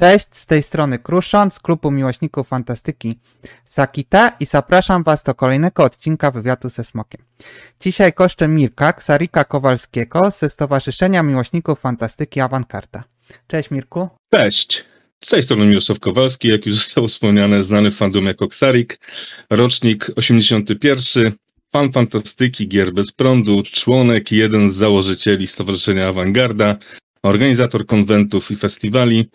Cześć, z tej strony Kruszon z klubu miłośników fantastyki Sakita i zapraszam Was do kolejnego odcinka wywiadu ze Smokiem. Dzisiaj koszczę Mirka Ksarika Kowalskiego ze Stowarzyszenia Miłośników Fantastyki Awankarta. Cześć Mirku. Cześć. Z tej strony Mirosław Kowalski, jak już zostało wspomniane, znany fandom jako Ksarik, rocznik 81, fan fantastyki, gier bez prądu, członek, jeden z założycieli Stowarzyszenia Awangarda, organizator konwentów i festiwali,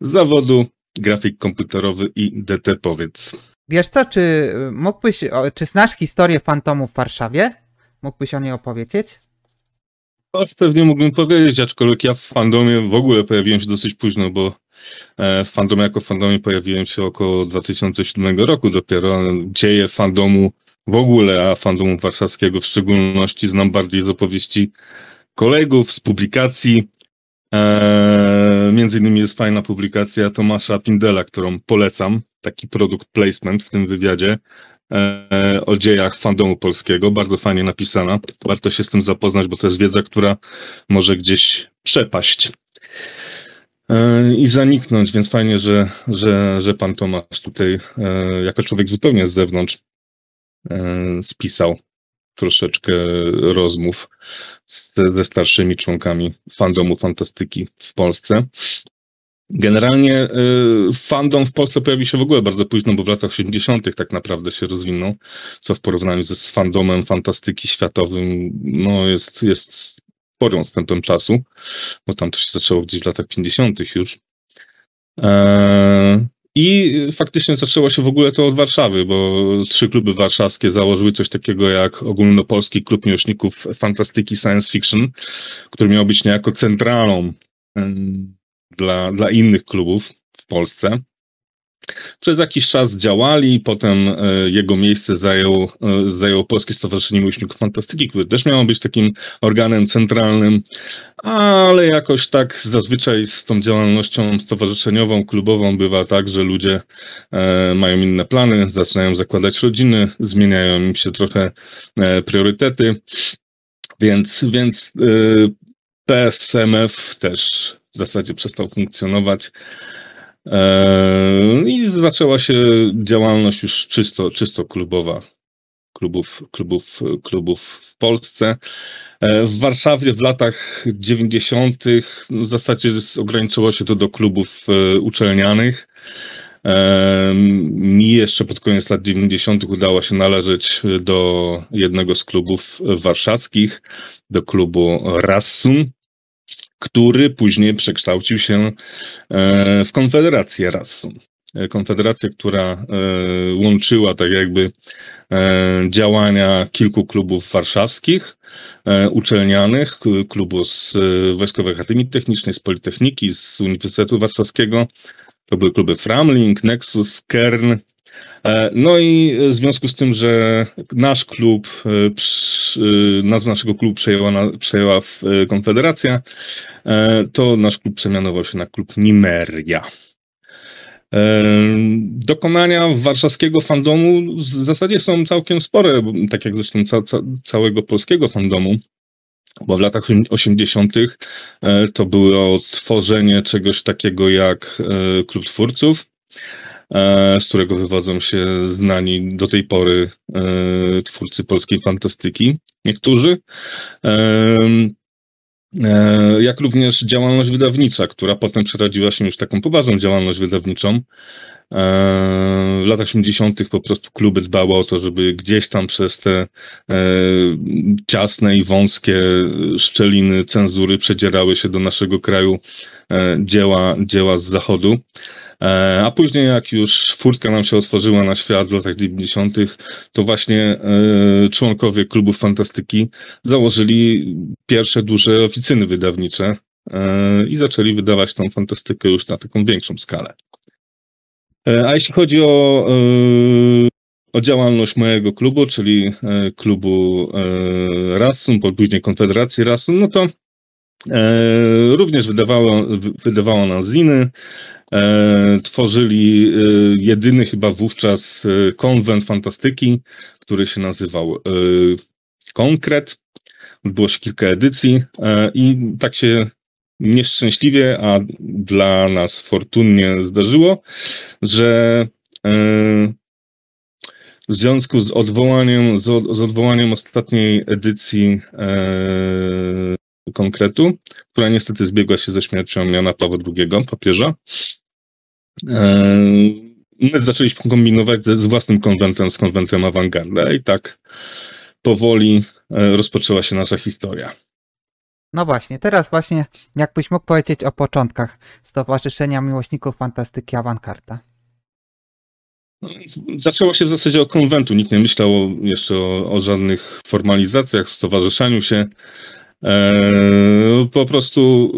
z zawodu grafik komputerowy i DT powiedz. Wiesz co, czy mógłbyś, czy znasz historię fantomu w Warszawie? Mógłbyś o niej opowiedzieć? Coś pewnie mógłbym powiedzieć, aczkolwiek ja w fandomie w ogóle pojawiłem się dosyć późno, bo e, w fandomie jako fandomie pojawiłem się około 2007 roku dopiero. Dzieje fandomu w ogóle, a fandomu warszawskiego w szczególności znam bardziej z opowieści kolegów, z publikacji, Eee, między innymi jest fajna publikacja Tomasza Pindela, którą polecam, taki produkt placement w tym wywiadzie eee, o dziejach fandomu polskiego, bardzo fajnie napisana. Warto się z tym zapoznać, bo to jest wiedza, która może gdzieś przepaść. Eee, i zaniknąć, więc fajnie, że, że, że pan Tomasz tutaj jako człowiek zupełnie z zewnątrz spisał troszeczkę rozmów z, ze starszymi członkami fandomu fantastyki w Polsce. Generalnie y, fandom w Polsce pojawił się w ogóle bardzo późno, bo w latach 80. tak naprawdę się rozwinął, co w porównaniu ze z fandomem fantastyki światowym no jest, jest sporym odstępem czasu, bo tam to się zaczęło gdzieś w latach 50. już. Eee, i faktycznie zaczęło się w ogóle to od Warszawy, bo trzy kluby warszawskie założyły coś takiego jak ogólnopolski klub miłośników fantastyki science fiction, który miał być niejako centralą dla, dla innych klubów w Polsce. Przez jakiś czas działali, potem e, jego miejsce zajął, e, zajął Polskie Stowarzyszenie Miłośników Fantastyki, które też miało być takim organem centralnym, ale jakoś tak zazwyczaj z tą działalnością stowarzyszeniową, klubową bywa tak, że ludzie e, mają inne plany, zaczynają zakładać rodziny, zmieniają im się trochę priorytety, więc, więc PSMF też w zasadzie przestał funkcjonować. Eee, I zaczęła się działalność już czysto, czysto klubowa klubów, klubów, klubów w Polsce. Eee, w Warszawie w latach 90. w zasadzie ograniczyło się to do klubów e, uczelnianych. Eee, mi jeszcze pod koniec lat 90. udało się należeć do jednego z klubów warszawskich, do klubu Rassum który później przekształcił się e, w Konfederację Rasu. E, Konfederacja, która e, łączyła tak jakby działania kilku klubów warszawskich, uczelnianych, klubu z Wojskowej Akademii Technicznej, z Politechniki, z Uniwersytetu Warszawskiego. To były kluby Framling, Nexus, Kern, no i w związku z tym, że nasz klub, e, e, nazwę naszego klubu przejęła, przejęła Konfederacja, to nasz klub przemianował się na klub Nimeria. Dokonania warszawskiego fandomu w zasadzie są całkiem spore, tak jak zresztą ca, ca, całego polskiego fandomu, bo w latach 80. to było tworzenie czegoś takiego jak Klub Twórców, E, z którego wywodzą się znani do tej pory e, twórcy polskiej fantastyki, niektórzy. E, jak również działalność wydawnicza, która potem przerodziła się już taką poważną działalność wydawniczą. W latach 80. po prostu kluby dbały o to, żeby gdzieś tam przez te ciasne i wąskie szczeliny cenzury przedzierały się do naszego kraju dzieła, dzieła z zachodu. E, a później, jak już furtka nam się otworzyła na świat w latach 90., to właśnie e, członkowie klubów fantastyki założyli pierwsze duże oficyny wydawnicze e, i zaczęli wydawać tą fantastykę już na taką większą skalę. A jeśli chodzi o, o działalność mojego klubu, czyli klubu Rassum, później Konfederacji Rassum, no to również wydawało, wydawało nam zliny, E, tworzyli e, jedyny chyba wówczas e, konwent fantastyki, który się nazywał Konkret. Było się kilka edycji i tak się nieszczęśliwie, a dla nas fortunnie zdarzyło, że w związku z odwołaniem, z, odwołaniem ostatniej edycji e, konkretu, która niestety zbiegła się ze śmiercią Jana Pawła II, papieża, e, my zaczęliśmy kombinować ze, z własnym konwentem, z konwentem Awangarda i tak powoli e, rozpoczęła się nasza historia. No właśnie, teraz właśnie jakbyś mógł powiedzieć o początkach Stowarzyszenia Miłośników Fantastyki Awangarda. Zaczęło się w zasadzie od konwentu. Nikt nie myślał jeszcze o, o żadnych formalizacjach, stowarzyszaniu się. E, po prostu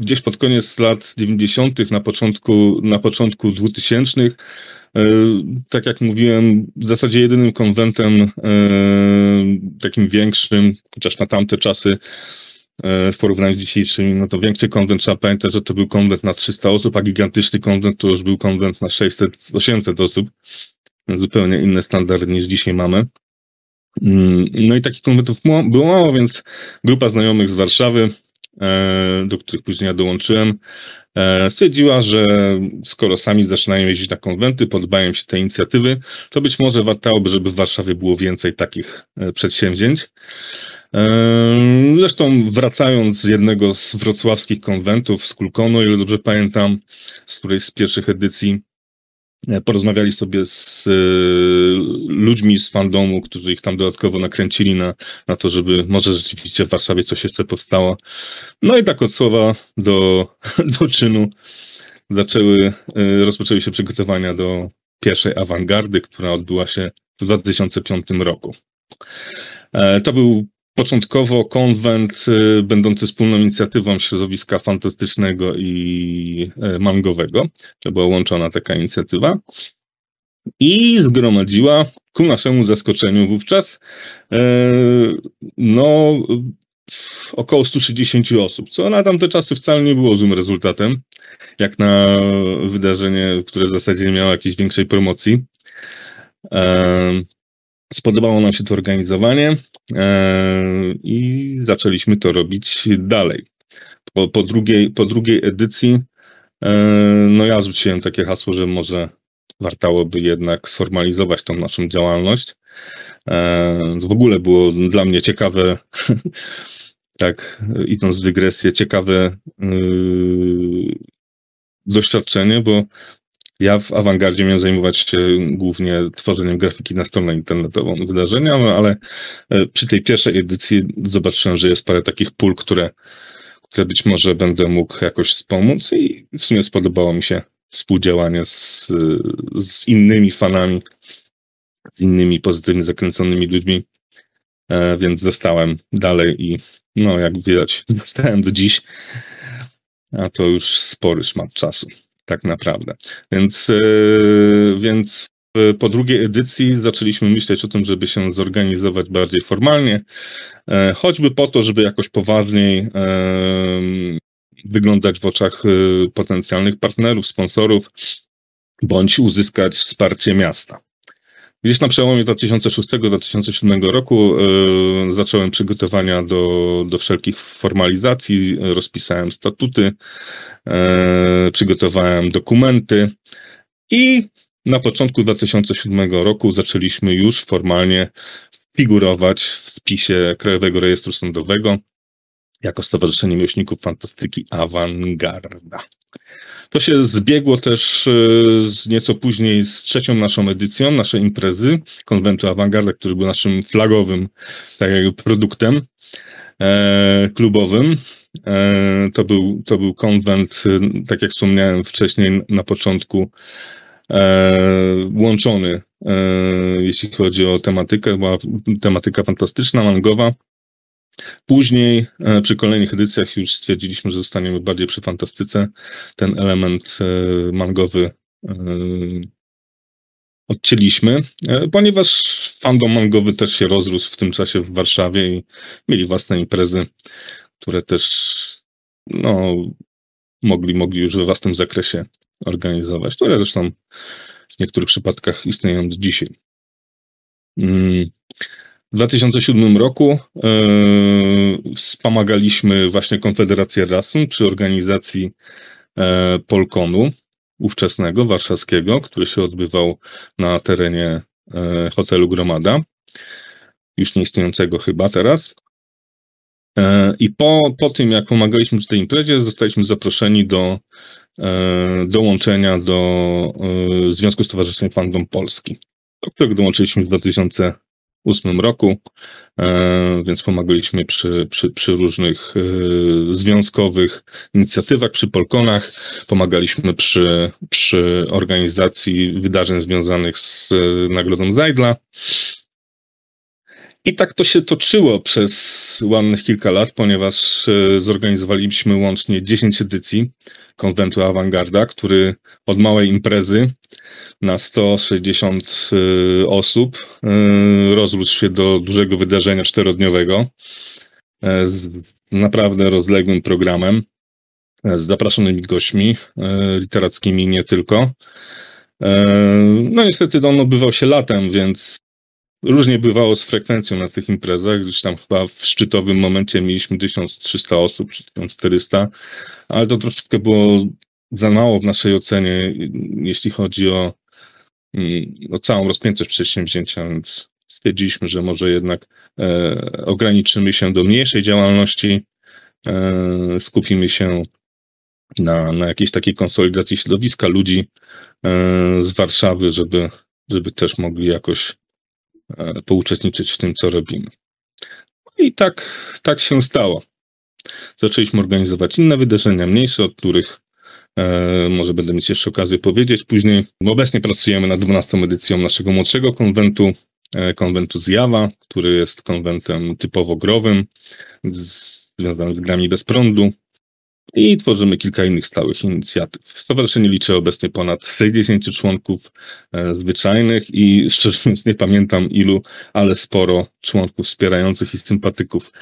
gdzieś pod koniec lat 90., na początku, na początku 2000, e, tak jak mówiłem, w zasadzie jedynym konwentem e, takim większym, chociaż na tamte czasy w porównaniu z dzisiejszym, no to większy konwent trzeba pamiętać, że to był konwent na 300 osób, a gigantyczny konwent to już był konwent na 600-800 osób. Zupełnie inne standardy niż dzisiaj mamy. Mm, no i takich konwentów było mało, więc grupa znajomych z Warszawy, e, do których później ja dołączyłem, e, stwierdziła, że skoro sami zaczynają jeździć na konwenty, podobają się te inicjatywy, to być może warto, żeby w Warszawie było więcej takich przedsięwzięć. Zresztą wracając z jednego z wrocławskich konwentów, z Kulkonu, ile dobrze pamiętam, z której z pierwszych edycji, e, porozmawiali sobie z e, ludźmi z fandomu, którzy ich tam dodatkowo nakręcili na, na to, żeby może rzeczywiście w Warszawie coś jeszcze powstało. No i tak od słowa do, do czynu zaczęły, e, rozpoczęły się przygotowania do pierwszej awangardy, która odbyła się w 2005 roku. To był Początkowo konwent y, będący wspólną inicjatywą środowiska fantastycznego i e, mangowego. To była łączona taka inicjatywa. I zgromadziła ku naszemu zaskoczeniu wówczas e, no, około 160 osób, co na tamte czasy wcale nie było złym rezultatem, jak na wydarzenie, które w zasadzie nie miało jakiejś większej promocji. Spodobało nam się to organizowanie e, i zaczęliśmy to robić dalej. Po, po, drugiej, po drugiej edycji, e, no ja zwróciłem takie hasło, że może wartałoby jednak sformalizować tą naszą działalność. E, w ogóle było dla mnie ciekawe, tak idąc w dygresję, ciekawe doświadczenie, bo ja w awangardzie miałem zajmować się głównie tworzeniem grafiki na stronę internetową wydarzenia, no ale e, przy tej pierwszej edycji zobaczyłem, że jest parę takich pól, które, które być może będę mógł jakoś wspomóc i w sumie spodobało mi się współdziałanie z, z innymi fanami, z innymi pozytywnie zakręconymi ludźmi, e, więc zostałem dalej i no jak widać, zostałem do dziś, a to już spory szmat czasu tak naprawdę. Więc, e, więc po drugiej edycji zaczęliśmy myśleć o tym, żeby się zorganizować bardziej formalnie, e, choćby po to, żeby jakoś poważniej e, wyglądać w oczach potencjalnych partnerów, sponsorów, bądź uzyskać wsparcie miasta. Gdzieś na przełomie 2006-2007 roku y, zacząłem przygotowania do, do wszelkich formalizacji, rozpisałem statuty, y, przygotowałem dokumenty i na początku 2007 roku zaczęliśmy już formalnie figurować w spisie Krajowego Rejestru Sądowego jako Stowarzyszenie Miłośników Fantastyki Awangarda. To się zbiegło też e, z nieco później z trzecią naszą edycją naszej imprezy, konwentu Awangarda, który był naszym flagowym tak jakby produktem e, klubowym. E, to, był, to był konwent, tak jak wspomniałem wcześniej na początku, łączony, jeśli chodzi o tematykę, była tematyka fantastyczna, mangowa, Później e, przy kolejnych edycjach już stwierdziliśmy, że zostaniemy bardziej przy fantastyce. Ten element e, mangowy e, odcięliśmy, ponieważ fandom mangowy też się rozrósł w tym czasie w Warszawie i mieli własne imprezy, które też no, mogli, mogli już we własnym zakresie organizować, które zresztą w niektórych przypadkach istnieją do dzisiaj. W 2007 roku yy, wspomagaliśmy właśnie Konfederację Rasm przy organizacji e, Polkonu ówczesnego, warszawskiego, który się odbywał na terenie e, hotelu Gromada, już nieistniejącego chyba teraz. E, I po, po tym, jak pomagaliśmy przy tej imprezie, zostaliśmy zaproszeni do e, dołączenia do e, Związku Stowarzyszeń Fandom Polski, do którego dołączyliśmy w 2008 roku, więc pomagaliśmy przy, przy, przy różnych związkowych inicjatywach, przy Polkonach, pomagaliśmy przy, przy organizacji wydarzeń związanych z Nagrodą Zajdla. I tak to się toczyło przez ładnych kilka lat, ponieważ e, zorganizowaliśmy łącznie 10 edycji konwentu Awangarda, który od małej imprezy na 160 e, osób e, rozrósł się do dużego wydarzenia czterodniowego z naprawdę rozległym programem, z zapraszanymi gośćmi literackimi nie tylko. No niestety on odbywał się latem, więc Różnie bywało z frekwencją na tych imprezach, gdyż tam chyba w szczytowym momencie mieliśmy 1300 osób czy 1400, ale to troszeczkę było za mało w naszej ocenie, jeśli chodzi o, mm, o całą rozpiętość przedsięwzięcia, więc stwierdziliśmy, że może jednak e, ograniczymy się do mniejszej działalności, e, skupimy się na, na jakiejś takiej konsolidacji środowiska ludzi e, z Warszawy, żeby, żeby też mogli jakoś pouczestniczyć w tym, co robimy. I tak, tak się stało. Zaczęliśmy organizować inne wydarzenia, mniejsze, o których e, może będę mieć jeszcze okazję powiedzieć później. Obecnie pracujemy nad 12 edycją naszego młodszego konwentu, e, konwentu Zjawa, który jest konwentem typowo growym, związanym z grami bez prądu i tworzymy kilka innych stałych inicjatyw. Stowarzyszenie liczy obecnie ponad 60 członków e, zwyczajnych i szczerze mówiąc nie pamiętam ilu, ale sporo członków wspierających i sympatyków,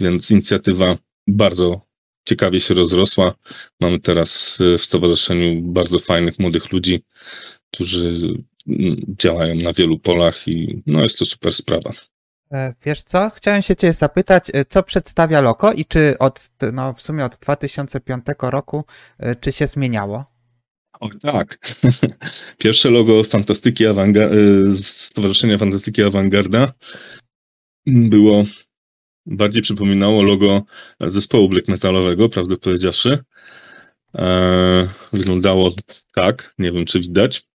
więc inicjatywa bardzo ciekawie się rozrosła. Mamy teraz e, w stowarzyszeniu bardzo fajnych młodych ludzi, którzy działają na wielu polach i no jest to super sprawa. E, wiesz co? Chciałem się cię zapytać, e, co przedstawia Loko i czy od, no w sumie od 2005 roku, e, czy się zmieniało? O tak. Pierwsze logo Fantastyki Awangarda, Stowarzyszenia Fantastyki Awangarda było, bardziej przypominało logo zespołu black metalowego, prawdę powiedziawszy. Wyglądało tak, nie wiem czy widać.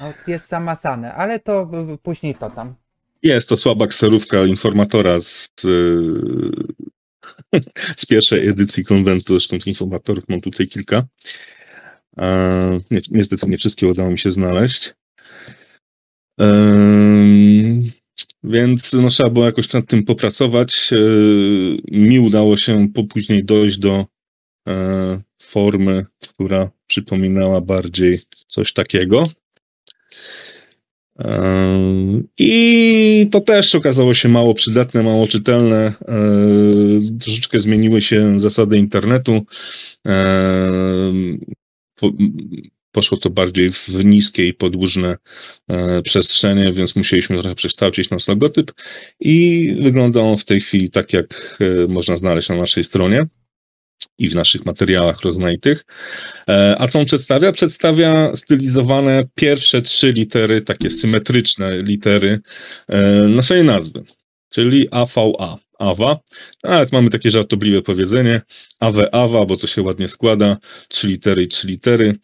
No, jest zamasane, ale to później to tam. Jest to słaba kserówka informatora z, z pierwszej edycji konwentu. Zresztą tych informatorów mam tutaj kilka. Niestety nie wszystkie udało mi się znaleźć. Więc no, trzeba było jakoś nad tym popracować. E, mi udało się później dojść do e, formy, która przypominała bardziej coś takiego. I to też okazało się mało przydatne, mało czytelne. Troszeczkę zmieniły się zasady internetu. Poszło to bardziej w niskie i podłużne e, przestrzenie, więc musieliśmy trochę przekształcić nasz logotyp i wygląda on w tej chwili tak, jak e, można znaleźć na naszej stronie i w naszych materiałach rozmaitych. E, a co on przedstawia? Przedstawia stylizowane pierwsze trzy litery, takie symetryczne litery e, naszej nazwy, czyli AVA. Awa. Nawet mamy takie żartobliwe powiedzenie. Awe Awa, bo to się ładnie składa. Trzy litery i trzy litery.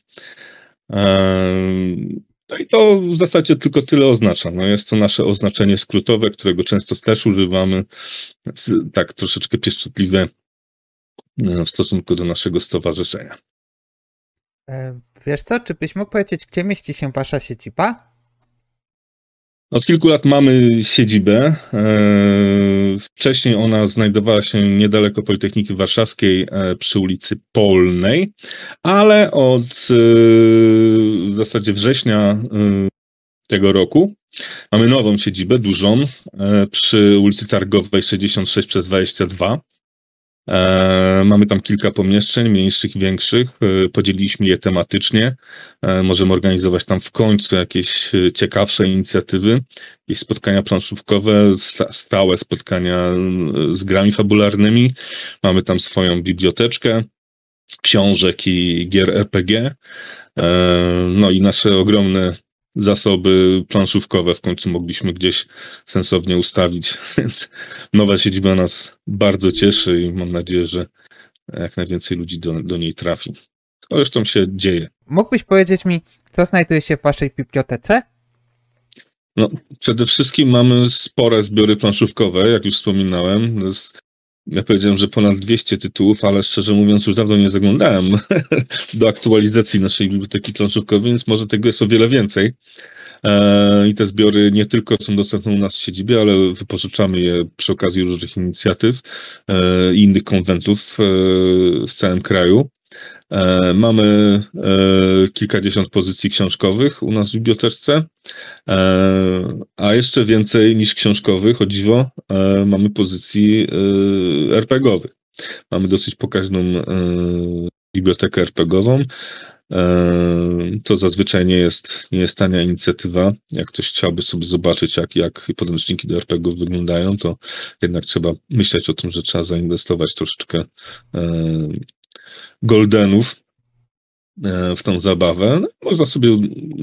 E, no i to w zasadzie tylko tyle oznacza. No jest to nasze oznaczenie skrótowe, którego często też używamy. Tak troszeczkę pieszczotliwe w stosunku do naszego stowarzyszenia. E, wiesz co, czy byś mógł powiedzieć, gdzie mieści się wasza siedziba? Od kilku lat mamy siedzibę. E, wcześniej ona znajdowała się niedaleko Politechniki Warszawskiej przy ulicy Polnej, ale od w zasadzie września tego roku mamy nową siedzibę, dużą, przy ulicy Targowej 66 przez 22 E, mamy tam kilka pomieszczeń, mniejszych i większych. E, podzieliliśmy je tematycznie. E, możemy organizować tam w końcu jakieś ciekawsze inicjatywy, jakieś spotkania planszówkowe, stałe spotkania z grami fabularnymi. Mamy tam swoją biblioteczkę książek i gier RPG. No i nasze ogromne zasoby planszówkowe w końcu mogliśmy gdzieś sensownie ustawić, więc nowa siedziba nas bardzo cieszy i mam nadzieję, że jak najwięcej ludzi do, do niej trafi. Zresztą się dzieje. Mógłbyś powiedzieć mi, co znajduje się w waszej bibliotece? No, przede wszystkim mamy spore zbiory planszówkowe, jak już wspominałem. To jest ja powiedziałem, że ponad 200 tytułów, ale szczerze mówiąc już dawno nie zaglądałem do aktualizacji naszej biblioteki planszówkowej, więc może tego jest o wiele więcej. E, I te zbiory nie tylko są dostępne u nas w siedzibie, ale wypożyczamy je przy okazji różnych inicjatyw e, i innych konwentów e, w całym kraju. E, mamy e, kilkadziesiąt pozycji książkowych u nas w biblioteczce, e, a jeszcze więcej niż książkowych, o dziwo, mamy pozycji RPGowych. Mamy dosyć pokaźną bibliotekę RPGową. To zazwyczaj nie jest, nie jest tania inicjatywa. Jak ktoś chciałby sobie zobaczyć, jak, jak podręczniki do RPG wyglądają, to jednak trzeba myśleć o tym, że trzeba zainwestować troszeczkę goldenów e, w tą zabawę. No, można sobie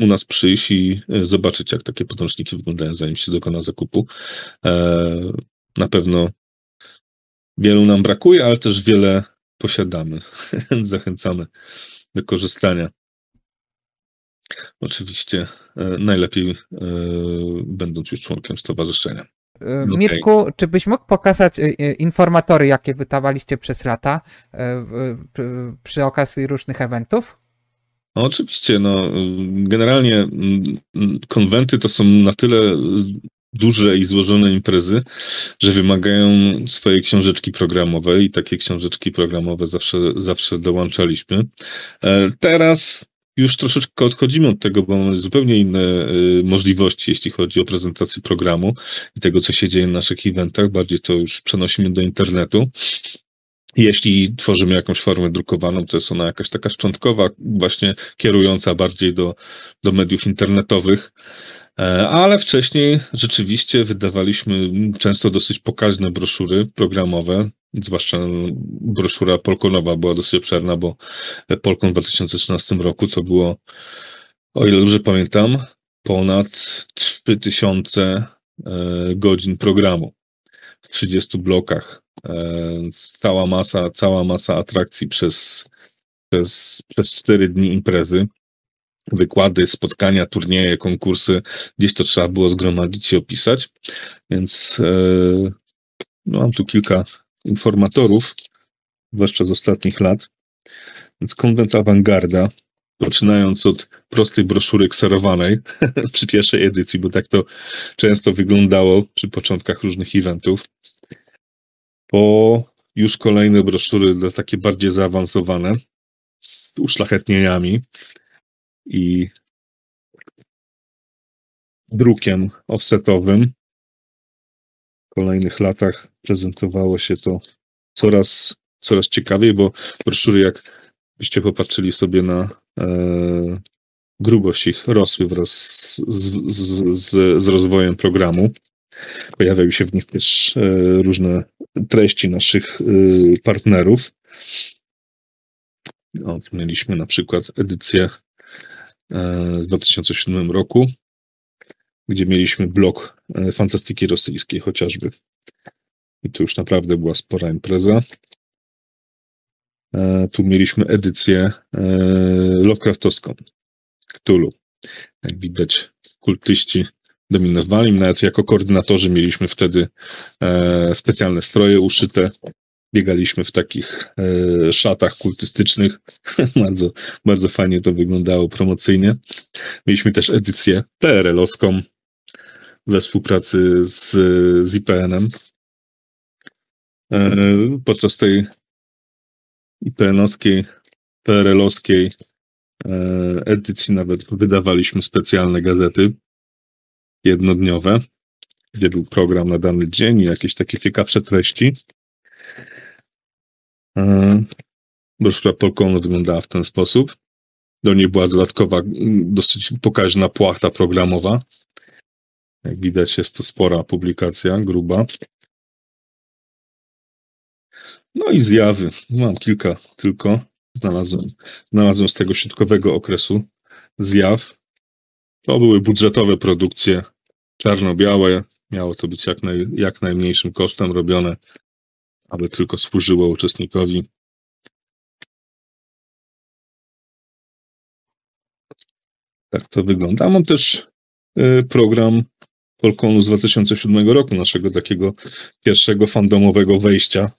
u nas przyjść i e, zobaczyć, jak takie podręczniki wyglądają, zanim się dokona zakupu. E, na pewno wielu nam brakuje, ale też wiele posiadamy. Zachęcamy do korzystania. Oczywiście najlepiej będąc już członkiem stowarzyszenia. E, okay. Mirku, czy byś mógł pokazać e, e, informatory, jakie wydawaliście przez lata przy okazji różnych eventów? No, oczywiście, no, generalnie mm, konwenty to są na tyle duże i złożone imprezy, że wymagają swojej książeczki programowej i takie książeczki programowe zawsze, zawsze dołączaliśmy. Teraz już troszeczkę odchodzimy od tego, bo mamy zupełnie inne y, możliwości, jeśli chodzi o prezentację programu i tego, co się dzieje na naszych eventach. Bardziej to już przenosimy do internetu. Jeśli tworzymy jakąś formę drukowaną, to jest ona jakaś taka szczątkowa, właśnie kierująca bardziej do, do mediów internetowych. E, ale wcześniej rzeczywiście wydawaliśmy często dosyć pokaźne broszury programowe, zwłaszcza broszura Polkonowa była dosyć obszerna, bo Polkon w 2013 roku to było, o ile dobrze pamiętam, ponad 3000 e, godzin programu w 30 blokach. E, cała masa, cała masa atrakcji przez, przez, przez 4 dni imprezy wykłady, spotkania, turnieje, konkursy. Gdzieś to trzeba było zgromadzić i opisać. Więc no, mam tu kilka informatorów, zwłaszcza z ostatnich lat. Więc konwent awangarda, poczynając od prostej broszury kserowanej przy pierwszej edycji, bo tak to często wyglądało przy początkach różnych eventów, po już kolejne broszury dla takie bardziej zaawansowane, z uszlachetnieniami i drukiem offsetowym. W kolejnych latach prezentowało się to coraz, coraz ciekawiej, bo broszury, jak byście popatrzyli sobie na e, grubość ich, rosły wraz z, z, z, z rozwojem programu. Pojawiały się w nich też e, różne treści naszych e, partnerów. O, mieliśmy na przykład edycję w 2007 roku, gdzie mieliśmy blok e, fantastyki rosyjskiej chociażby. I to już naprawdę była spora impreza. E, tu mieliśmy edycję e, Lovecraftowską, Cthulhu. Jak widać, kultyści dominowali. Nawet jako koordynatorzy mieliśmy wtedy e, specjalne stroje uszyte. Biegaliśmy w takich szatach kultystycznych. bardzo, bardzo fajnie to wyglądało promocyjnie. Mieliśmy też edycję PRL-owską we współpracy z, z IPN-em. Podczas tej IPN-owskiej, PRL-owskiej e, edycji nawet wydawaliśmy specjalne gazety jednodniowe, gdzie był program na dany dzień i jakieś takie ciekawsze treści. Broszura Polkonu wyglądała w ten sposób. Do niej była dodatkowa, dosyć pokaźna płachta programowa. Jak widać, jest to spora publikacja, gruba. No i zjawy. Mam kilka tylko. Znalazłem, znalazłem z tego środkowego okresu zjaw. To były budżetowe produkcje, czarno-białe. Miało to być jak, naj, jak najmniejszym kosztem robione, aby tylko służyło uczestnikowi. Tak to wygląda. Mam też y, program Polkonu z 2007 roku, naszego takiego pierwszego fandomowego wejścia.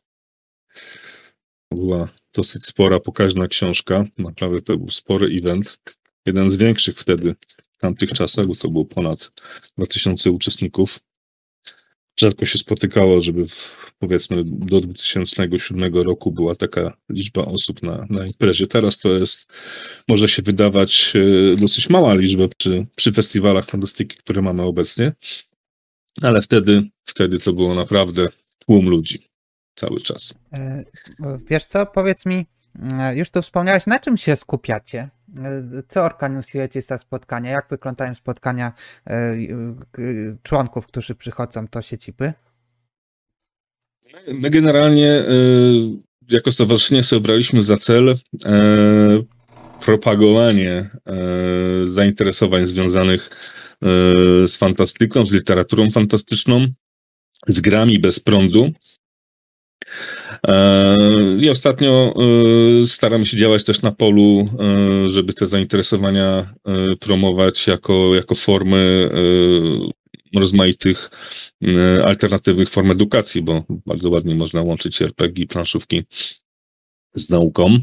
Była dosyć spora, pokaźna książka. Naprawdę to był spory event. Jeden z większych wtedy, w tamtych czasach, bo to było ponad 2000 uczestników. Rzadko się spotykało, żeby w, powiedzmy do 2007 roku była taka liczba osób na, na imprezie. Teraz to jest, może się wydawać e, dosyć mała liczba przy, przy festiwalach fantastyki, które mamy obecnie, ale wtedy, wtedy to było naprawdę tłum ludzi cały czas. E, wiesz co, powiedz mi, już tu wspomniałeś, na czym się skupiacie? Co organizujecie za spotkania? Jak wyglądają spotkania członków, którzy przychodzą do siedziby? My generalnie e, jako stowarzyszenie sobie obraliśmy za cel e, propagowanie e, zainteresowań związanych z fantastyką, z literaturą fantastyczną, z grami bez prądu. I ostatnio staramy się działać też na polu, żeby te zainteresowania promować jako, jako formy rozmaitych e, alternatywnych form edukacji, bo bardzo ładnie można łączyć RPG i planszówki z nauką.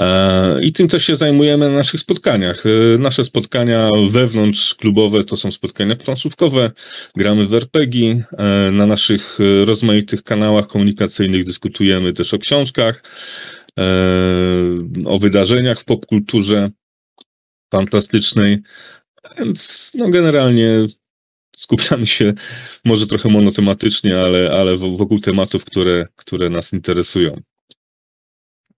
E, I tym też się zajmujemy na naszych spotkaniach. E, nasze spotkania wewnątrz klubowe to są spotkania planszówkowe, gramy w RPG. Na naszych rozmaitych kanałach komunikacyjnych dyskutujemy też o książkach, o wydarzeniach w popkulturze fantastycznej. Więc no generalnie skupiamy się może trochę monotematycznie, ale, ale wokół tematów, które, które nas interesują.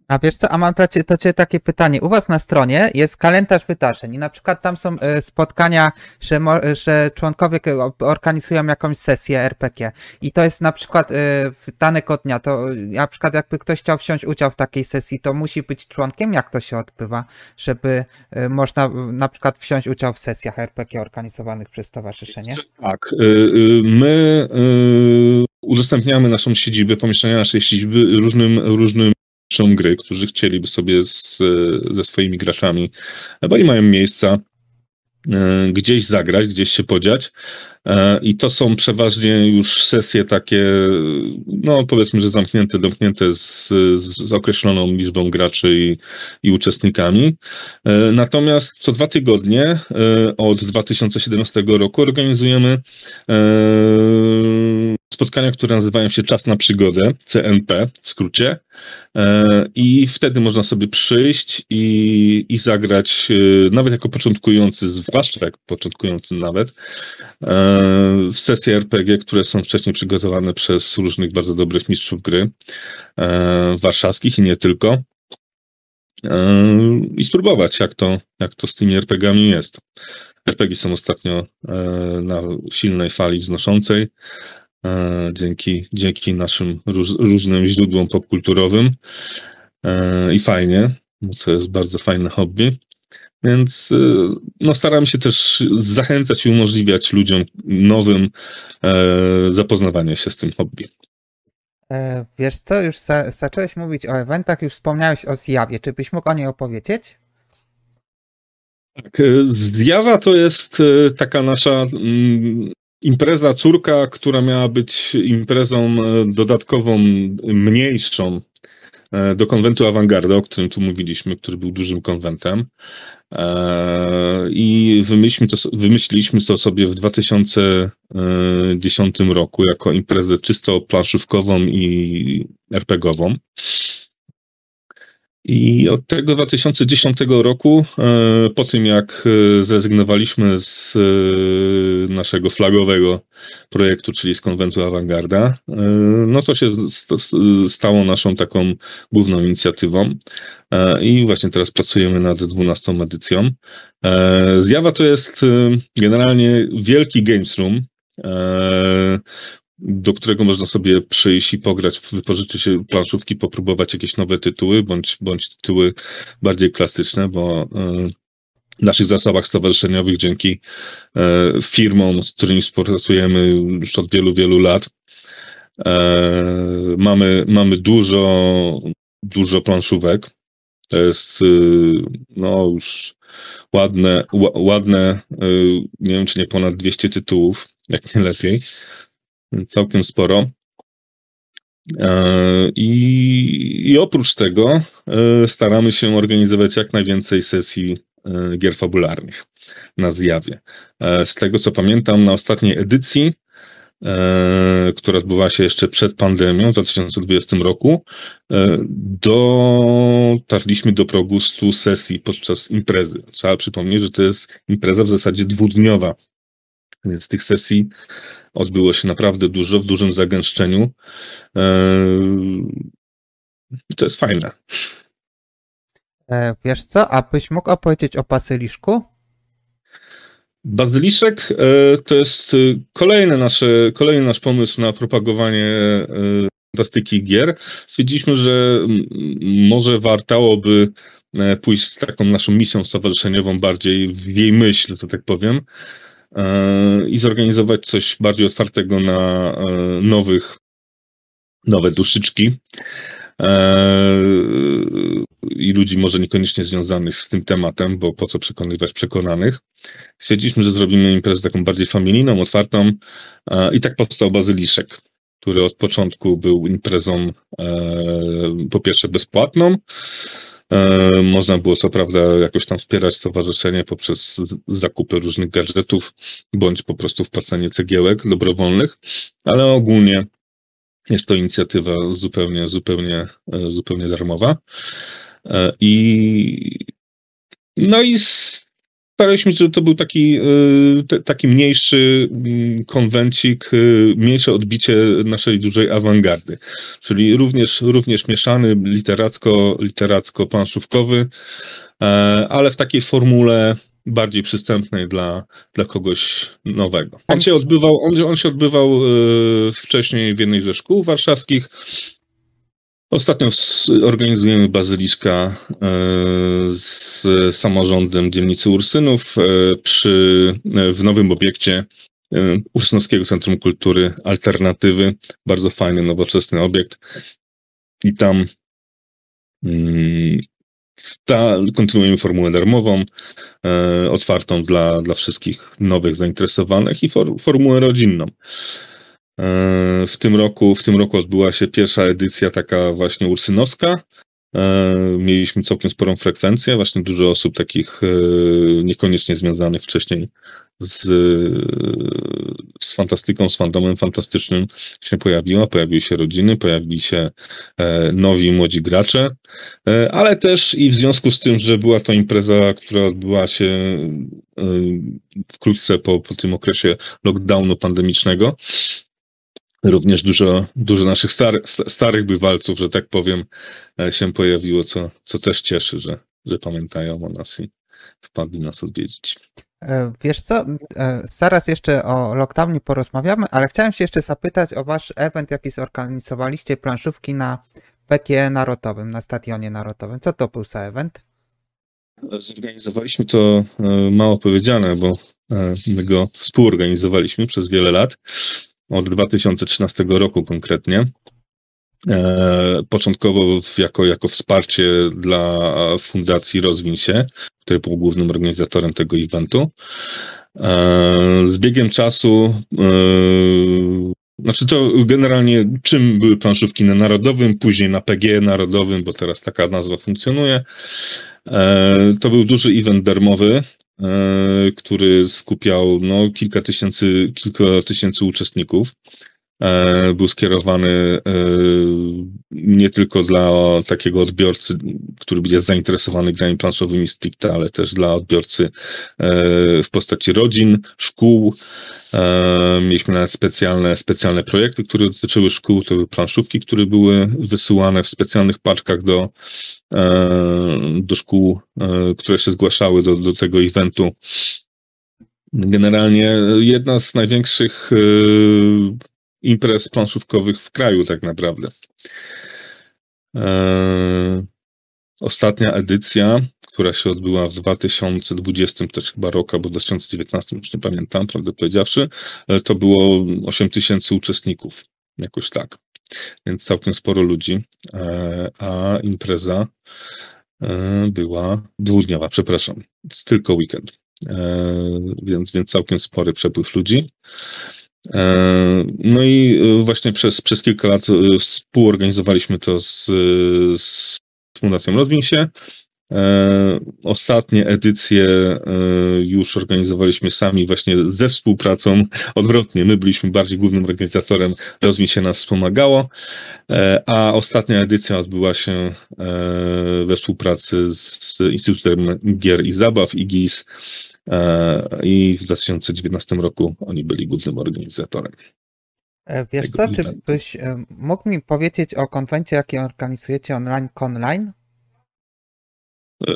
A wiesz co, a mam dla ciebie, ciebie takie pytanie. U was na stronie jest kalendarz wydarzeń i na przykład tam są e, spotkania, że, że członkowie organizują jakąś sesję RPG i to jest na przykład e, w danego dnia, to na przykład jakby ktoś chciał wziąć udział w takiej sesji, to musi być członkiem? Jak to się odbywa, żeby e, można na przykład wziąć udział w sesjach RPG organizowanych przez stowarzyszenie? Tak, my udostępniamy naszą siedzibę, pomieszczenia naszej siedziby różnym, różnym gry, którzy chcieliby sobie z, ze swoimi graczami, bo nie mają miejsca e, gdzieś zagrać, gdzieś się podziać. E, I to są przeważnie już sesje takie, no powiedzmy, że zamknięte, domknięte z, z określoną liczbą graczy i, i uczestnikami. E, natomiast co dwa tygodnie od 2017 roku organizujemy spotkania, które nazywają się Czas na przygodę, CNP w skrócie. E, I wtedy można sobie przyjść i, i zagrać, e, nawet jako początkujący, zwłaszcza jak początkujący nawet, e, w sesje RPG, które są wcześniej przygotowane przez różnych bardzo dobrych mistrzów gry warszawskich i nie tylko. I spróbować, jak to, jak to z tymi RPGami jest. RPG są ostatnio na silnej fali wznoszącej. E, dzięki, dzięki naszym róż, różnym źródłom popkulturowym e, i fajnie, bo to jest bardzo fajne hobby. Więc e, no, staram się też zachęcać i umożliwiać ludziom nowym zapoznawanie się z tym hobby. Wiesz co, już za, zacząłeś mówić o eventach, już wspomniałeś o zjawie. Czy byś mógł o niej opowiedzieć? Tak, zjawa to jest taka nasza mm, impreza córka, która miała być imprezą e, dodatkową, mniejszą e, do konwentu Awangarda, o którym tu mówiliśmy, który był dużym konwentem. E, I wymyśliliśmy to, wymyśliliśmy to sobie w 2010 roku jako imprezę czysto planszówkową i RPGową. I od tego 2010 roku, e, po tym jak e, zrezygnowaliśmy z e, naszego flagowego projektu, czyli z konwentu Awangarda, no to się stało naszą taką główną inicjatywą. I właśnie teraz pracujemy nad 12 edycją. Zjawa to jest generalnie wielki games room, do którego można sobie przyjść i pograć, wypożyczyć się planszówki, popróbować jakieś nowe tytuły, bądź, bądź tytuły bardziej klasyczne, bo e, w naszych zasobach stowarzyszeniowych dzięki e, firmom, z którymi współpracujemy już od wielu, wielu lat, e, mamy, mamy dużo, dużo planszówek. To jest no już ładne, ładne, nie wiem czy nie ponad 200 tytułów, jak nie lepiej całkiem sporo. E, I, I, oprócz tego e, staramy się organizować jak najwięcej sesji e, gier fabularnych na zjawie. Z tego co pamiętam, na ostatniej edycji, która odbywała się jeszcze przed pandemią w 2020 roku, dotarliśmy do progu 100 sesji podczas imprezy. Trzeba przypomnieć, że to jest impreza w zasadzie dwudniowa, więc tych sesji Odbyło się naprawdę dużo, w dużym zagęszczeniu. Eee, I to jest fajne. E, wiesz co, a byś mógł opowiedzieć o bazyliszku? Bazyliszek e, to jest e, kolejny, nasze, kolejny nasz pomysł na propagowanie fantastyki gier. Stwierdziliśmy, że może wartałoby pójść z taką naszą misją stowarzyszeniową bardziej w jej myśl, że tak powiem, i zorganizować coś bardziej otwartego na e, nowych, nowe duszyczki e, i ludzi może niekoniecznie związanych z tym tematem, bo po co przekonywać przekonanych. Stwierdziliśmy, że zrobimy imprezę taką bardziej familijną, otwartą i tak powstał Bazyliszek, który od początku był imprezą e, po pierwsze bezpłatną, E, można było co prawda jakoś tam wspierać stowarzyszenie poprzez zakupy różnych gadżetów, bądź po prostu wpłacanie cegiełek dobrowolnych, ale ogólnie jest to inicjatywa zupełnie, zupełnie, e, zupełnie darmowa. E, I no i staraliśmy się, żeby to był taki, y, taki mniejszy mm, konwencik, y, mniejsze odbicie naszej dużej awangardy. Czyli również, również mieszany, literacko, literacko-planszówkowy, e, ale w takiej formule bardziej przystępnej dla, dla kogoś nowego. On się odbywał, on, on się odbywał y, wcześniej w jednej ze szkół warszawskich. Ostatnio organizujemy bazyliszka e, z samorządem dzielnicy Ursynów e, przy, e, w nowym obiekcie Ursynowskiego Centrum Kultury Alternatywy. Bardzo fajny, nowoczesny obiekt. I tam mm, ta, kontynuujemy formułę darmową, otwartą dla, dla wszystkich nowych zainteresowanych i for, formułę rodzinną. E, w tym roku, w tym roku odbyła się pierwsza edycja taka właśnie ursynowska. E, mieliśmy całkiem sporą frekwencję, właśnie dużo osób takich e, niekoniecznie związanych wcześniej z, z fantastyką, z fandomem fantastycznym się pojawiło. Pojawiły się rodziny, pojawili się nowi, młodzi gracze, ale też i w związku z tym, że była to impreza, która odbyła się wkrótce po, po tym okresie lockdownu pandemicznego, również dużo, dużo naszych stary, starych bywalców, że tak powiem, e, się pojawiło, co, co też cieszy, że, że pamiętają o nas i wpadli nas odwiedzić. E, wiesz co, e, zaraz jeszcze o lockdownie porozmawiamy, ale chciałem się jeszcze zapytać o wasz event, jaki zorganizowaliście, planszówki na PKE Narodowym, na Stadionie Narodowym. Co to był za event? Zorganizowaliśmy to mało powiedziane, bo my go współorganizowaliśmy przez wiele lat od 2013 roku konkretnie. E, początkowo jako, jako wsparcie dla Fundacji Rozwin się, który był głównym organizatorem tego eventu. E, z biegiem czasu, e, znaczy to generalnie czym były planszówki na Narodowym, później na PG Narodowym, bo teraz taka nazwa funkcjonuje. To był duży event darmowy, który skupiał no, kilka, tysięcy, kilka tysięcy uczestników. E, był skierowany nie tylko dla takiego odbiorcy, który jest zainteresowany grami planszowymi stricte, ale też dla odbiorcy w postaci rodzin, szkół. Mieliśmy nawet specjalne, specjalne projekty, które dotyczyły szkół, to były planszówki, które były wysyłane w specjalnych paczkach do, do szkół, które się zgłaszały do, do tego eventu. Generalnie jedna z największych e, imprez planszówkowych w kraju, tak naprawdę. E, ostatnia edycja, która się odbyła w 2020 też chyba roku, albo 2019, już nie pamiętam, prawdę powiedziawszy, e, to było 8 tysięcy uczestników, jakoś tak. Więc całkiem sporo ludzi, a impreza była dwudniowa, przepraszam, tylko weekend. E, więc, więc całkiem spory przepływ ludzi. E, no i e, właśnie przez, przez kilka lat współorganizowaliśmy to z, z Fundacją Rozwiń się. Ostatnie edycje już organizowaliśmy sami właśnie ze współpracą. Odwrotnie, my byliśmy bardziej głównym organizatorem, Rozwiń się nas wspomagało, a ostatnia edycja odbyła się we współpracy z Instytutem Gier i Zabaw, IGIS, E, i w 2019 roku oni byli głównym organizatorem. E, wiesz co, czy byś e, mógł mi powiedzieć o konwencie, jaki organizujecie online, online?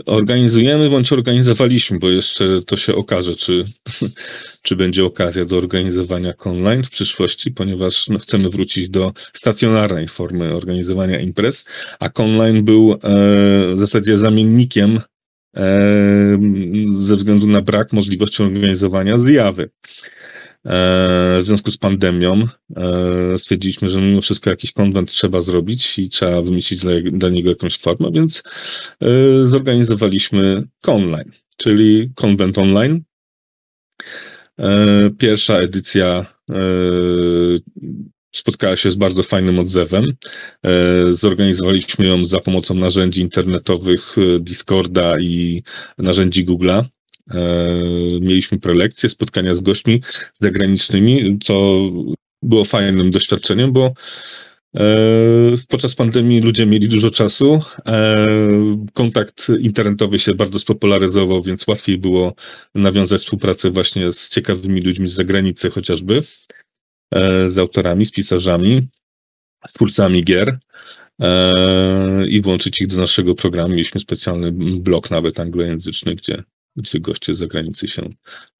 Organizujemy bądź organizowaliśmy, bo jeszcze to się okaże, czy, czy będzie okazja do organizowania online w przyszłości, ponieważ no, chcemy wrócić do stacjonarnej formy organizowania imprez, a online był e, w zasadzie zamiennikiem ze względu na brak możliwości organizowania zjawy. W związku z pandemią stwierdziliśmy, że mimo wszystko jakiś konwent trzeba zrobić i trzeba wymyślić dla, niego jakąś formę, więc zorganizowaliśmy Conline, czyli konwent online. Pierwsza edycja spotkała się z bardzo fajnym odzewem. E, zorganizowaliśmy ją za pomocą narzędzi internetowych e, Discorda i narzędzi Google'a. E, mieliśmy prelekcje, spotkania z gośćmi zagranicznymi, co było fajnym doświadczeniem, bo Podczas pandemii ludzie mieli dużo czasu. Kontakt internetowy się bardzo spopularyzował, więc łatwiej było nawiązać współpracę właśnie z ciekawymi ludźmi z zagranicy chociażby. E, z autorami, z pisarzami, z twórcami gier e, i włączyć ich do naszego programu. Mieliśmy specjalny blok nawet anglojęzyczny, gdzie, gdzie goście z zagranicy się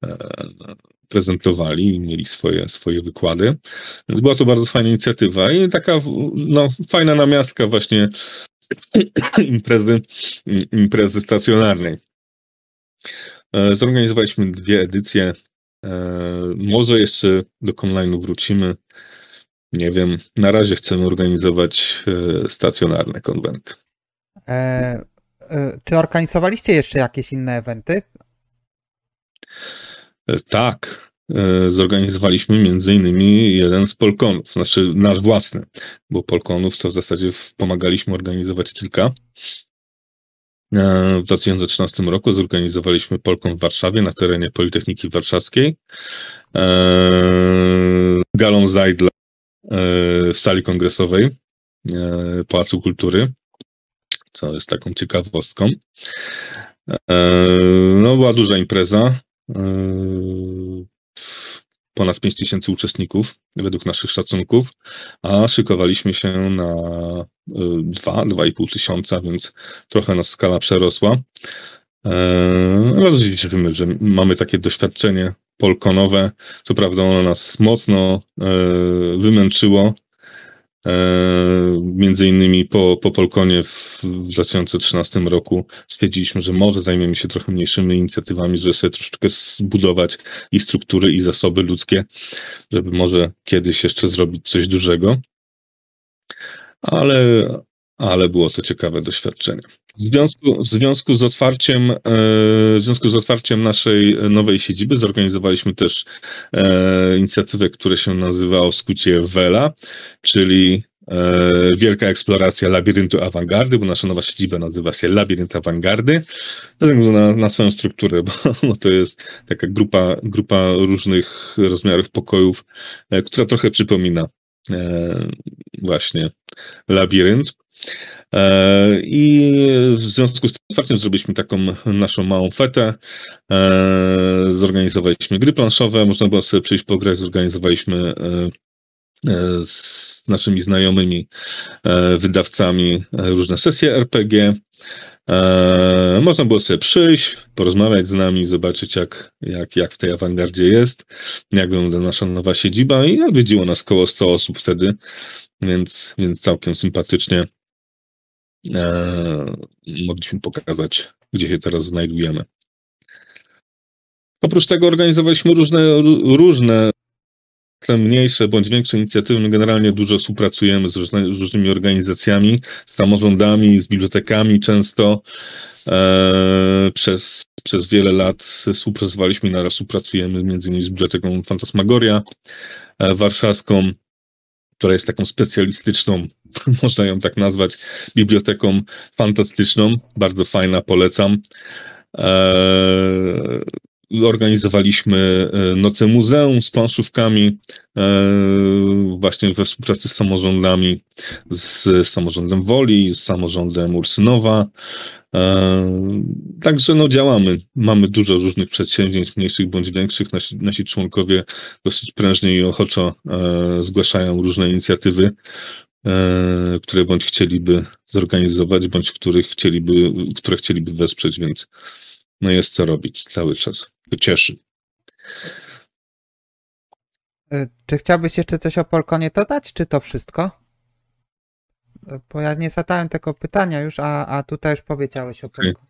e, prezentowali i mieli swoje, swoje wykłady. Więc była to bardzo fajna inicjatywa i taka no, fajna namiastka właśnie imprezy, imprezy stacjonarnej. Zorganizowaliśmy dwie edycje może jeszcze do online'u wrócimy. Nie wiem. Na razie chcemy organizować e, stacjonarne konwenty. E, e, czy organizowaliście jeszcze jakieś inne eventy? E, tak. E, zorganizowaliśmy między innymi jeden z Polkonów, znaczy nasz własny, bo Polkonów to w zasadzie pomagaliśmy organizować kilka. W 2013 roku zorganizowaliśmy Polką w Warszawie na terenie Politechniki Warszawskiej. E, galą Zajdla e, w sali kongresowej e, Pałacu Kultury, co jest taką ciekawostką. No, była duża impreza ponad 5 tysięcy uczestników według naszych szacunków, a szykowaliśmy się na 2-2,5 y, tysiąca, więc trochę nas skala przerosła. Się cieszymy, że mamy takie doświadczenie polkonowe. Co prawda ono nas mocno e, wymęczyło, E, między innymi po, po Polkonie w 2013 roku stwierdziliśmy, że może zajmiemy się trochę mniejszymi inicjatywami, żeby sobie troszeczkę zbudować i struktury, i zasoby ludzkie, żeby może kiedyś jeszcze zrobić coś dużego. Ale, ale było to ciekawe doświadczenie. W związku, w związku z otwarciem, e, w związku z otwarciem naszej nowej siedziby zorganizowaliśmy też e, inicjatywę, która się nazywa w skrócie WELA, czyli e, Wielka eksploracja labiryntu awangardy, bo nasza nowa siedziba nazywa się Labirynt Awangardy, na, na swoją strukturę, bo, bo to jest taka grupa, grupa różnych rozmiarów pokojów, która trochę przypomina właśnie labirynt. I w związku z tym otwarciem zrobiliśmy taką naszą małą fetę. Zorganizowaliśmy gry planszowe, można było sobie przyjść pograć, zorganizowaliśmy z naszymi znajomymi wydawcami różne sesje RPG. Można było sobie przyjść, porozmawiać z nami, zobaczyć jak, jak, jak w tej awangardzie jest, jak wygląda nasza nowa siedziba i odwiedziło nas około 100 osób wtedy, więc, więc całkiem sympatycznie mogliśmy pokazać, gdzie się teraz znajdujemy. Oprócz tego organizowaliśmy różne, różne mniejsze bądź większe inicjatywy. My generalnie dużo współpracujemy z, różne, z różnymi organizacjami, z samorządami, z bibliotekami często. E, przez, przez wiele lat współpracowaliśmy i naraz współpracujemy między innymi z Biblioteką Fantasmagoria e, warszawską, która jest taką specjalistyczną, można ją tak nazwać, biblioteką fantastyczną. Bardzo fajna, polecam. E, Organizowaliśmy e, noce muzeum z planszówkami, e, właśnie we współpracy z samorządami, z samorządem Woli, z samorządem Ursynowa. E, także no działamy. Mamy dużo różnych przedsięwzięć, mniejszych bądź większych. Nasi, nasi członkowie dosyć prężnie i ochoczo zgłaszają różne inicjatywy, które bądź chcieliby zorganizować, bądź których chcieliby, które chcieliby wesprzeć, więc no jest co robić cały czas. To cieszy. Y, czy chciałbyś jeszcze coś o Polkonie dodać, czy to wszystko? Y, bo ja nie zadałem tego pytania już, a, a tutaj już powiedziałeś o Polkonie.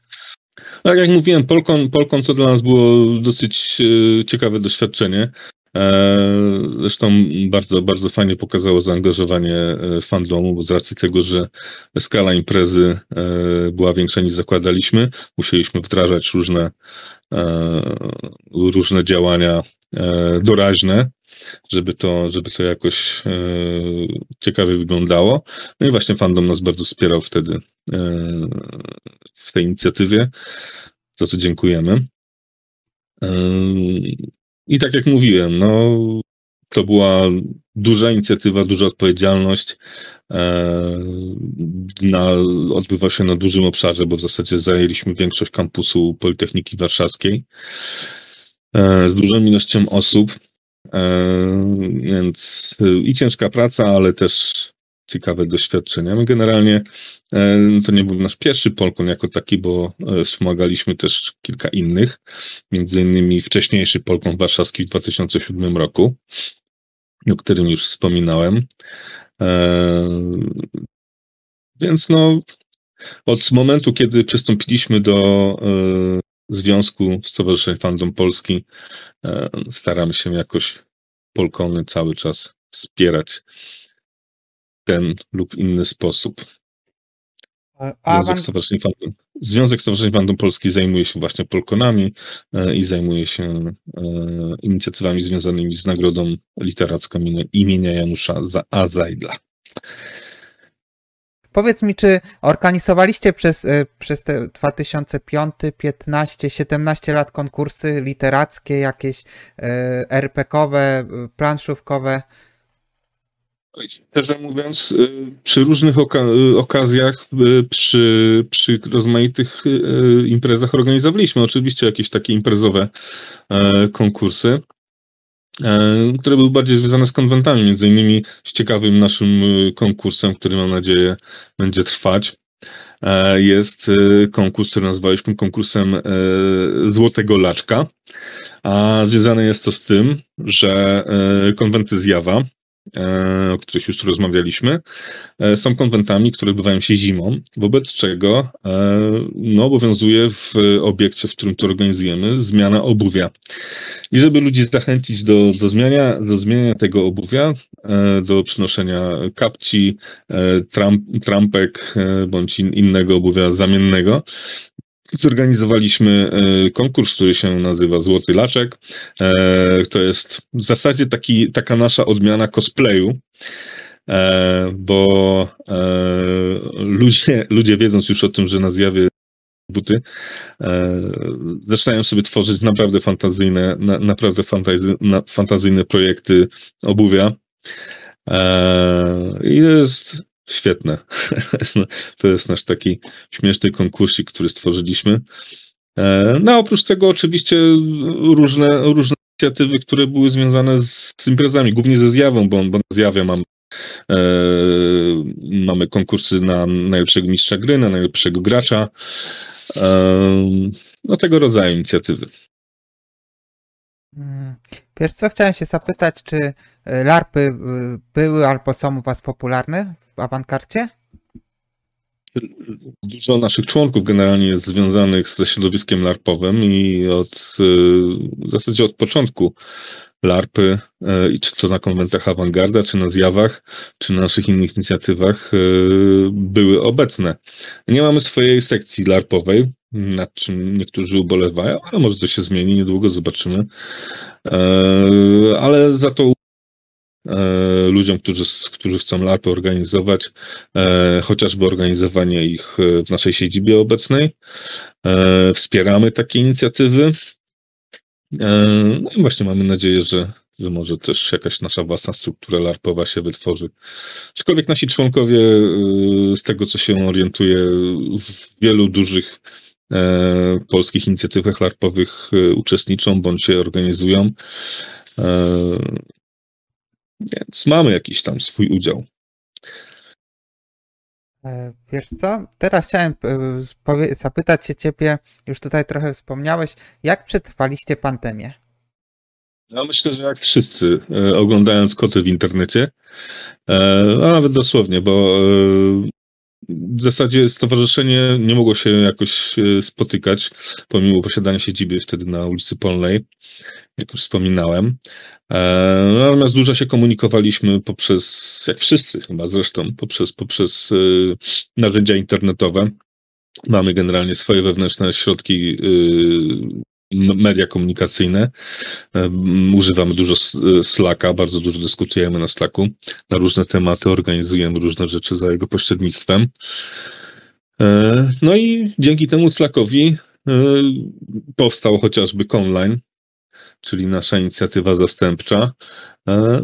Tak jak mówiłem, Polkon, Polkon to dla nas było dosyć e, ciekawe doświadczenie. E, zresztą bardzo, bardzo fajnie pokazało zaangażowanie e, fandomu, bo z racji tego, że skala imprezy e, była większa niż zakładaliśmy, musieliśmy wdrażać różne, różne działania doraźne, żeby to, żeby to jakoś ciekawie wyglądało. No i właśnie fandom nas bardzo wspierał wtedy w tej inicjatywie, za co dziękujemy. I tak jak mówiłem, no, to była duża inicjatywa, duża odpowiedzialność. E, na, odbywa się na dużym obszarze, bo w zasadzie zajęliśmy większość kampusu Politechniki Warszawskiej e, z dużą ilością osób. E, więc i ciężka praca, ale też ciekawe doświadczenia. My generalnie e, to nie był nasz pierwszy Polkon jako taki, bo e, wspomagaliśmy też kilka innych, między innymi wcześniejszy Polkon warszawski w 2007 roku, o którym już wspominałem. E, więc no, od momentu, kiedy przystąpiliśmy do Związku Stowarzyszeń Fandom Polski, staramy się jakoś Polkony cały czas wspierać ten lub inny sposób. Związek, Stowarzyszeń Fandom, Związek Stowarzyszeń Fandom Polski zajmuje się właśnie Polkonami e, i zajmuje się e, inicjatywami związanymi z Nagrodą Literacką imienia Janusza A. Zajdla. Powiedz mi, czy organizowaliście przez, e, przez te 2005, 15, 17 lat konkursy literackie, jakieś RPK-owe, planszówkowe? Szczerze mówiąc, y, przy różnych oka y, okazjach, y, przy, przy rozmaitych imprezach organizowaliśmy oczywiście jakieś takie imprezowe e, konkursy, e, które były bardziej związane z konwentami, między innymi z ciekawym naszym konkursem, który mam nadzieję będzie trwać. E, jest konkurs, który nazwaliśmy konkursem Złotego Laczka, a związane jest to z tym, że konwenty zjawa o których już rozmawialiśmy, e, są konwentami, które odbywają się zimą, wobec czego e, no, obowiązuje w obiekcie, w którym to organizujemy, zmiana obuwia. I żeby ludzi zachęcić do, do, zmiania, do zmienia tego obuwia, do przynoszenia kapci, tramp, trampek bądź innego obuwia zamiennego, zorganizowaliśmy e, konkurs, który się nazywa Złoty Laczek. E, to jest w zasadzie taki, taka nasza odmiana cosplayu, e, bo ludzie, ludzie wiedząc już o tym, że na zjawie buty, zaczynają sobie tworzyć naprawdę fantazyjne, naprawdę fantazyjne projekty obuwia. I jest świetne. To jest nasz taki śmieszny konkursik, który stworzyliśmy. No a oprócz tego oczywiście różne, różne inicjatywy, które były związane z, z imprezami, głównie ze zjawą, bo, bo na zjawie mamy E, mamy konkursy na najlepszego mistrza gry, na najlepszego gracza. E, no tego rodzaju inicjatywy. Mm. Wiesz co, chciałem się zapytać, czy e, LARPy były albo są u Was popularne w awankarcie? Dużo naszych członków generalnie jest związanych ze środowiskiem larpowym i od w zasadzie od początku LARPy, e, czy to na konwencjach Awangarda, czy na zjawach, czy na naszych innych inicjatywach e, były obecne. Nie mamy swojej sekcji LARPowej, nad czym niektórzy ubolewają, ale może to się zmieni, niedługo zobaczymy. E, ale za to ludziom, którzy, którzy chcą LARPy organizować, chociażby organizowanie ich w naszej siedzibie obecnej. Wspieramy takie inicjatywy. E, no i właśnie mamy nadzieję, że, że może też jakaś nasza własna struktura larpowa się wytworzy. Aczkolwiek nasi członkowie, e, z tego co się orientuje, w wielu dużych e, polskich inicjatywach larpowych uczestniczą bądź się organizują. Więc mamy jakiś tam swój udział. E, wiesz co? Teraz chciałem e, zapytać się ciebie, już tutaj trochę wspomniałeś, jak przetrwaliście pandemię? Ja myślę, że jak wszyscy, e, oglądając koty w internecie, a nawet dosłownie, bo w zasadzie stowarzyszenie nie mogło się jakoś spotykać, pomimo posiadania siedziby wtedy na ulicy Polnej, jak już wspominałem. E, natomiast dużo się komunikowaliśmy poprzez, jak wszyscy chyba zresztą, poprzez, poprzez e, narzędzia internetowe. Mamy generalnie swoje wewnętrzne środki e, media komunikacyjne. Używamy dużo Slacka, bardzo dużo dyskutujemy na Slacku na różne tematy, organizujemy różne rzeczy za jego pośrednictwem. No i dzięki temu Slackowi powstał chociażby Conline, czyli nasza inicjatywa zastępcza. E,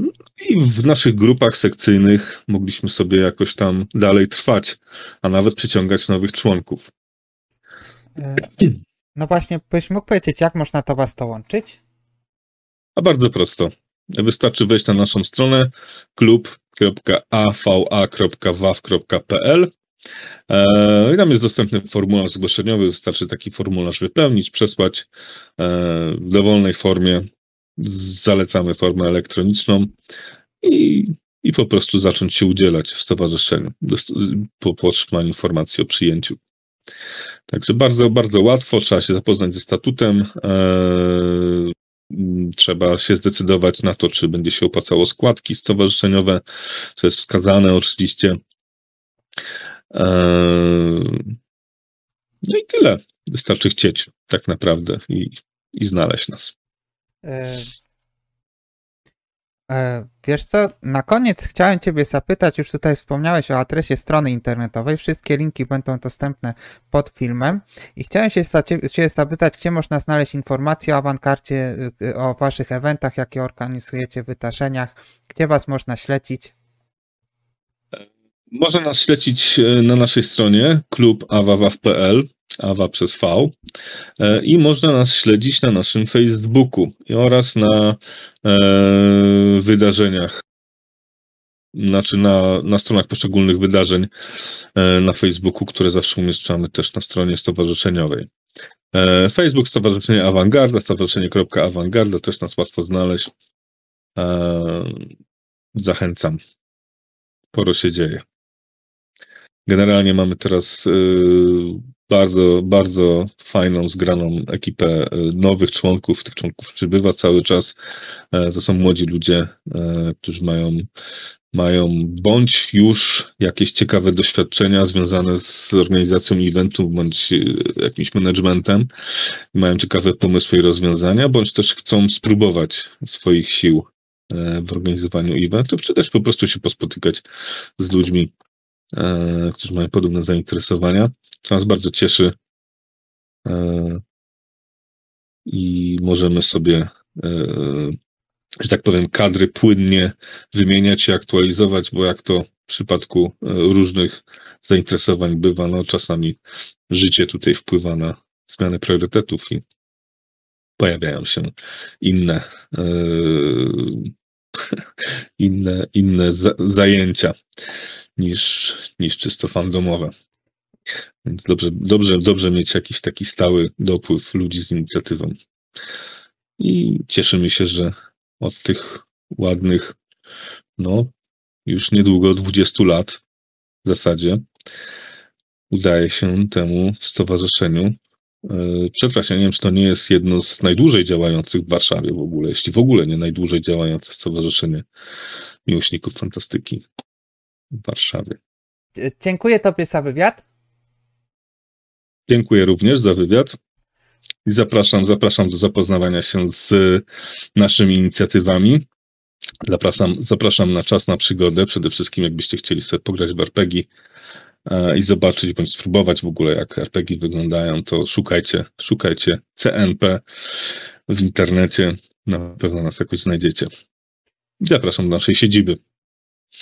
I w naszych grupach sekcyjnych mogliśmy sobie jakoś tam dalej trwać, a nawet przyciągać nowych członków. E, no właśnie, byś mógł powiedzieć, jak można to was to łączyć? A bardzo prosto. Wystarczy wejść na naszą stronę klub.ava.waw.pl I tam jest dostępny formularz zgłoszeniowy, wystarczy taki formularz wypełnić, przesłać e, w dowolnej formie. Zalecamy formę elektroniczną i, i po prostu zacząć się udzielać w stowarzyszeniu po, po otrzymaniu informacji o przyjęciu. Także bardzo, bardzo łatwo, trzeba się zapoznać ze statutem. E, trzeba się zdecydować na to, czy będzie się opłacało składki stowarzyszeniowe, co jest wskazane oczywiście. Eee, no i tyle. Wystarczy chcieć tak naprawdę i, i znaleźć nas. E, e, wiesz co, na koniec chciałem Ciebie zapytać, już tutaj wspomniałeś o adresie strony internetowej, wszystkie linki będą dostępne pod filmem i chciałem się Ciebie zapytać, gdzie można znaleźć informacje o awankarcie, y, o Waszych eventach, jakie organizujecie, wydarzeniach, gdzie Was można śledzić. Można nas śledzić e, na naszej stronie klubawawaw.pl, awa przez V e, i można nas śledzić na naszym Facebooku oraz na e, wydarzeniach, znaczy na, na stronach poszczególnych wydarzeń e, na Facebooku, które zawsze umieszczamy też na stronie stowarzyszeniowej. Facebook Stowarzyszenie Awangarda, stowarzyszenie.awangarda, też nas łatwo znaleźć. Zachęcam. Sporo się dzieje. Generalnie mamy teraz y, bardzo, bardzo fajną, zgraną ekipę y, nowych członków. Tych członków przybywa cały czas. E, to są młodzi ludzie, e, którzy mają, mają bądź już jakieś ciekawe doświadczenia związane z organizacją eventu, bądź y, jakimś managementem. Mają ciekawe pomysły i rozwiązania, bądź też chcą spróbować swoich sił e, w organizowaniu eventów, czy też po prostu się pospotykać z ludźmi, którzy mają podobne zainteresowania. To nas bardzo cieszy e, i możemy sobie e, że tak powiem, kadry płynnie wymieniać i aktualizować, bo jak to w przypadku e, różnych zainteresowań bywa, no czasami życie tutaj wpływa na zmianę priorytetów i pojawiają się inne, inne, inne zajęcia niż, niż czysto fandomowe. Więc dobrze, dobrze, dobrze mieć jakiś taki stały dopływ ludzi z inicjatywą. I cieszymy się, że od tych ładnych, no, już niedługo 20 lat w zasadzie, udaje się temu stowarzyszeniu e, przetrwać. Ja nie wiem, czy to nie jest jedno z najdłużej działających w Warszawie w ogóle, jeśli w ogóle nie najdłużej działające stowarzyszenie miłośników fantastyki w Warszawie. Dziękuję Tobie za wywiad. Dziękuję również za wywiad i zapraszam, zapraszam do zapoznawania się z naszymi inicjatywami. Zapraszam, zapraszam na czas na przygodę. Przede wszystkim, jakbyście chcieli sobie pograć w RPG e, i zobaczyć bądź spróbować w ogóle, jak RPG wyglądają, to szukajcie, szukajcie CNP w internecie. Na pewno nas jakoś znajdziecie. Zapraszam do naszej siedziby.